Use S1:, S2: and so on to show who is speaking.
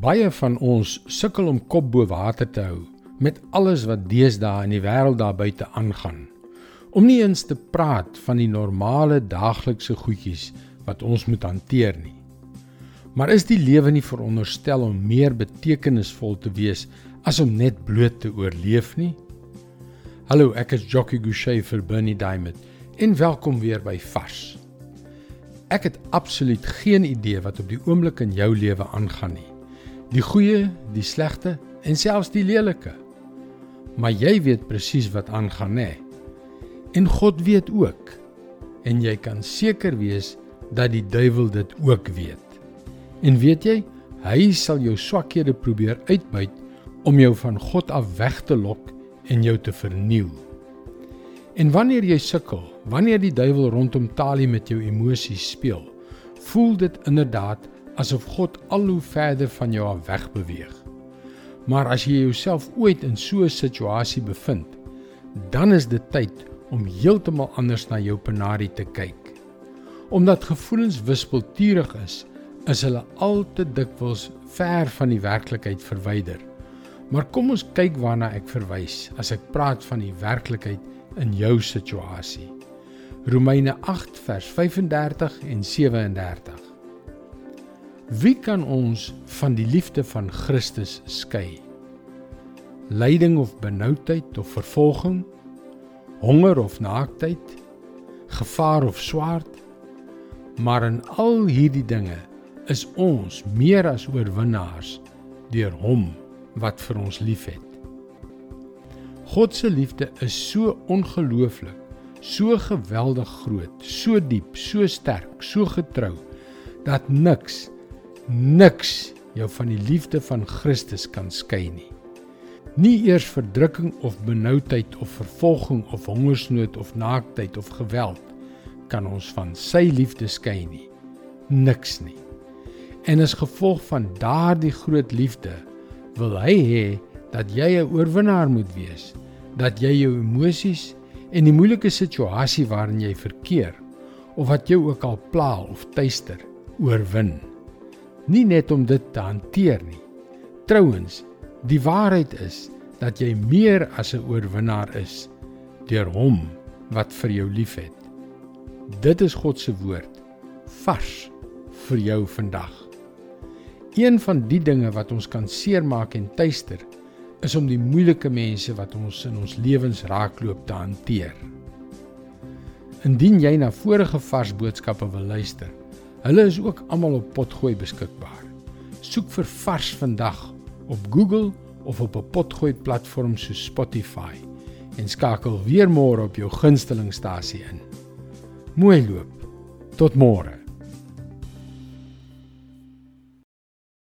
S1: Baie van ons sukkel om kop bo water te hou met alles wat deesdae in die wêreld daar buite aangaan. Om nie eens te praat van die normale daaglikse goedjies wat ons moet hanteer nie. Maar is die lewe nie veronderstel om meer betekenisvol te wees as om net bloot te oorleef nie? Hallo, ek is Jockey Gouchee vir Bernie Diamond en welkom weer by Vars. Ek het absoluut geen idee wat op die oomblik in jou lewe aangaan nie die goeie, die slegte en selfs die lelike. Maar jy weet presies wat aangaan, hè? En God weet ook. En jy kan seker wees dat die duiwel dit ook weet. En weet jy, hy sal jou swakhede probeer uitbuit om jou van God af weg te lok en jou te verniel. En wanneer jy sukkel, wanneer die duiwel rondom talie met jou emosies speel, voel dit inderdaad asof God al hoe verder van jou af weg beweeg. Maar as jy jouself ooit in so 'n situasie bevind, dan is dit tyd om heeltemal anders na jou penarie te kyk. Omdat gevoelens wispelturig is, is hulle al te dikwels ver van die werklikheid verwyder. Maar kom ons kyk waarna ek verwys as ek praat van die werklikheid in jou situasie. Romeine 8 vers 35 en 37. Wie kan ons van die liefde van Christus skei? Lyding of benoudheid of vervolging, honger of naaktheid, gevaar of swaard? Maar in al hierdie dinge is ons meer as oorwinnaars deur hom wat vir ons liefhet. God se liefde is so ongelooflik, so geweldig groot, so diep, so sterk, so getrou dat niks niks jou van die liefde van Christus kan skei nie. Nie eers verdrukking of benoudheid of vervolging of hongersnood of naaktheid of geweld kan ons van sy liefde skei nie. Niks nie. En as gevolg van daardie groot liefde wil hy hê dat jy 'n oorwinnaar moet wees, dat jy jou emosies en die moeilike situasie waarin jy verkeer of wat jou ook al pla of tuister, oorwin nie net om dit te hanteer nie. Trouwens, die waarheid is dat jy meer as 'n oorwinnaar is deur hom wat vir jou liefhet. Dit is God se woord vars vir jou vandag. Een van die dinge wat ons kan seermaak en tuister is om die moeilike mense wat ons in ons lewens raakloop te hanteer. Indien jy na vorige vars boodskappe wil luister, Hulle is ook almal op Potgooi beskikbaar. Soek vir Vars vandag op Google of op 'n Potgooi platform so Spotify en skakel weer môre op jou gunstelingstasie in. Mooi loop. Tot môre.